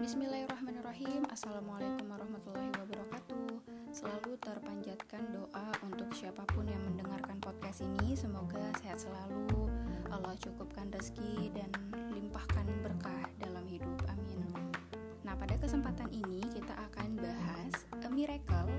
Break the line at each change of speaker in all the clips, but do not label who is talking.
Bismillahirrahmanirrahim. Assalamualaikum warahmatullahi wabarakatuh. Selalu terpanjatkan doa untuk siapa pun yang mendengarkan podcast ini. Semoga sehat selalu. Allah cukupkan rezeki dan limpahkan berkah dalam hidup. Amin. Nah pada kesempatan ini kita akan bahas A miracle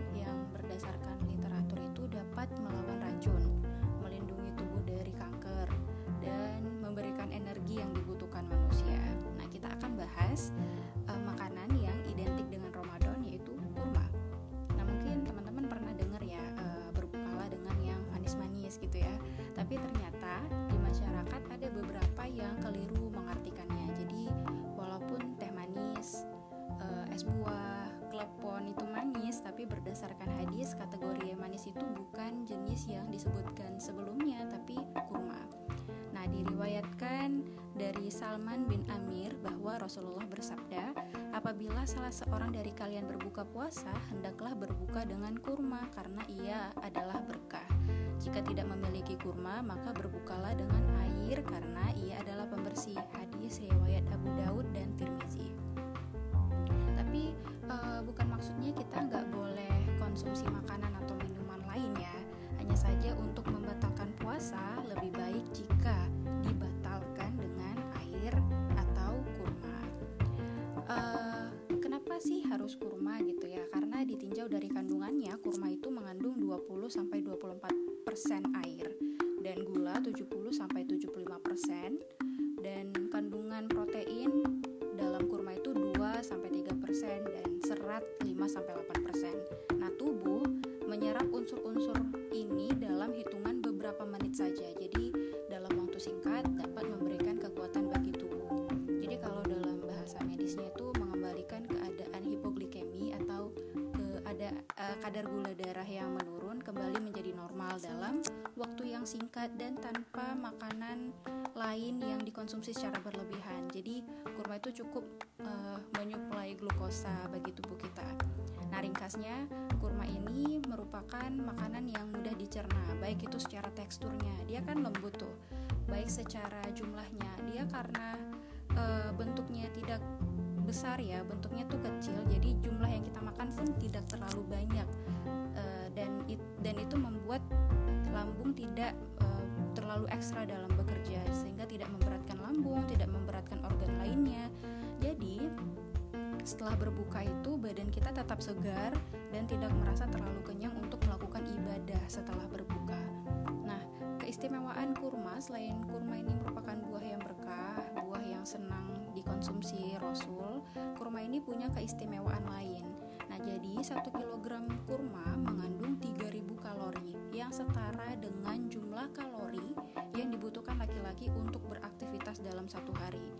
Tapi ternyata di masyarakat ada beberapa yang keliru mengartikannya. Jadi walaupun teh manis, uh, es buah, klepon itu manis, tapi berdasarkan hadis kategori manis itu bukan jenis yang disebutkan sebelumnya, tapi kurma. Nah, diriwayatkan dari Salman bin Amir bahwa Rasulullah bersabda, "Apabila salah seorang dari kalian berbuka puasa, hendaklah berbuka dengan kurma karena ia adalah berkah. Jika tidak memiliki kurma, maka berbukalah dengan air karena ia adalah pembersih." Hadis riwayat Abu Daud dan Tirmizi. Tapi uh, bukan maksudnya kita nggak boleh konsumsi makanan atau minuman lain ya. Hanya saja untuk membatalkan puasa sih harus kurma gitu ya? Karena ditinjau dari kandungannya, kurma itu mengandung 20 sampai 24% air dan gula 70 sampai 75% dan kandungan protein dalam kurma itu 2 sampai 3% dan serat 5 sampai 8%. Nah, tubuh menyerap unsur-unsur ini dalam hitungan beberapa menit saja. Jadi dalam waktu singkat dapat memberikan uh, kadar gula darah yang menurun kembali menjadi normal dalam waktu yang singkat dan tanpa makanan lain yang dikonsumsi secara berlebihan. Jadi kurma itu cukup uh, menyuplai glukosa bagi tubuh kita. Nah, ringkasnya, kurma ini merupakan makanan yang mudah dicerna, baik itu secara teksturnya, dia kan lembut tuh, baik secara jumlahnya, dia karena e, bentuknya besar ya, bentuknya tuh kecil, jadi jumlah yang kita makan pun tidak terlalu banyak, e, dan it, dan itu membuat lambung tidak e, terlalu ekstra dalam bekerja, sehingga tidak memberatkan lambung, tidak memberatkan organ lainnya. Jadi setelah berbuka itu badan kita tetap segar dan tidak merasa terlalu kenyang untuk melakukan ibadah setelah berbuka. Nah, keistimewaan kurma selain kurma ini merupakan buah yang berkah, buah yang senang dikonsumsi Rasul, kurma ini punya keistimewaan lain. Nah, jadi 1 kg kurma mengandung 3000 kalori yang setara dengan jumlah kalori yang dibutuhkan laki-laki untuk beraktivitas dalam satu hari.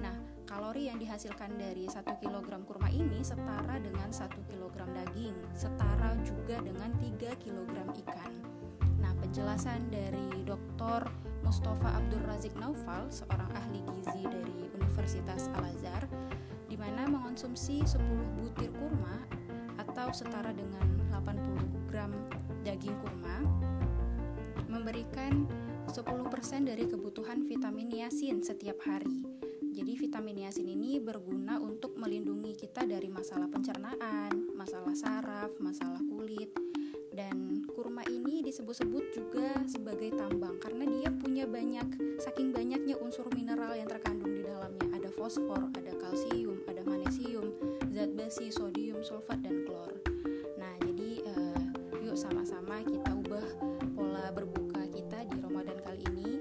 Nah, kalori yang dihasilkan dari 1 kg kurma ini setara dengan 1 kg daging, setara juga dengan 3 kg ikan. Nah, penjelasan dari Dr. Mustafa Abdul Razik Naufal, seorang ahli Universitas Al-Azhar, di mana mengonsumsi 10 butir kurma atau setara dengan 80 gram daging kurma memberikan 10% dari kebutuhan vitamin niacin setiap hari. Jadi vitamin niacin ini berguna untuk melindungi kita dari masalah pencernaan, masalah saraf, masalah kulit. Dan kurma ini disebut-sebut juga sebagai tambang karena dia punya banyak saking banyaknya fosfor, ada kalsium, ada magnesium, zat besi, sodium, sulfat dan klor. Nah, jadi uh, yuk sama-sama kita ubah pola berbuka kita di Ramadan kali ini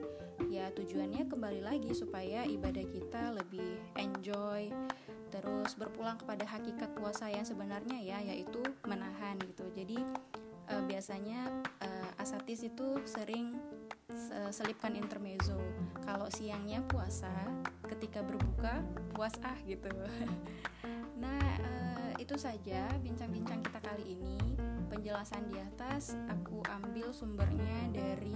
ya tujuannya kembali lagi supaya ibadah kita lebih enjoy terus berpulang kepada hakikat puasa yang sebenarnya ya yaitu menahan gitu jadi uh, biasanya uh, asatis itu sering selipkan intermezzo kalau siangnya puasa ketika berbuka puas ah gitu nah uh, itu saja bincang-bincang kita kali ini penjelasan di atas aku ambil sumbernya dari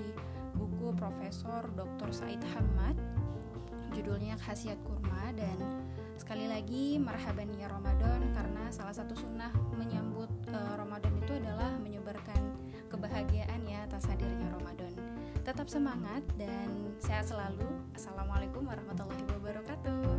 buku Profesor Dr. Said Hamad judulnya Khasiat Kurma dan sekali lagi marhaban ya Ramadan karena salah satu sunnah menyambut uh, Ramadan itu adalah menyebarkan kebahagiaan ya atas hadirnya Ramadan tetap semangat dan sehat selalu. Assalamualaikum warahmatullahi wabarakatuh.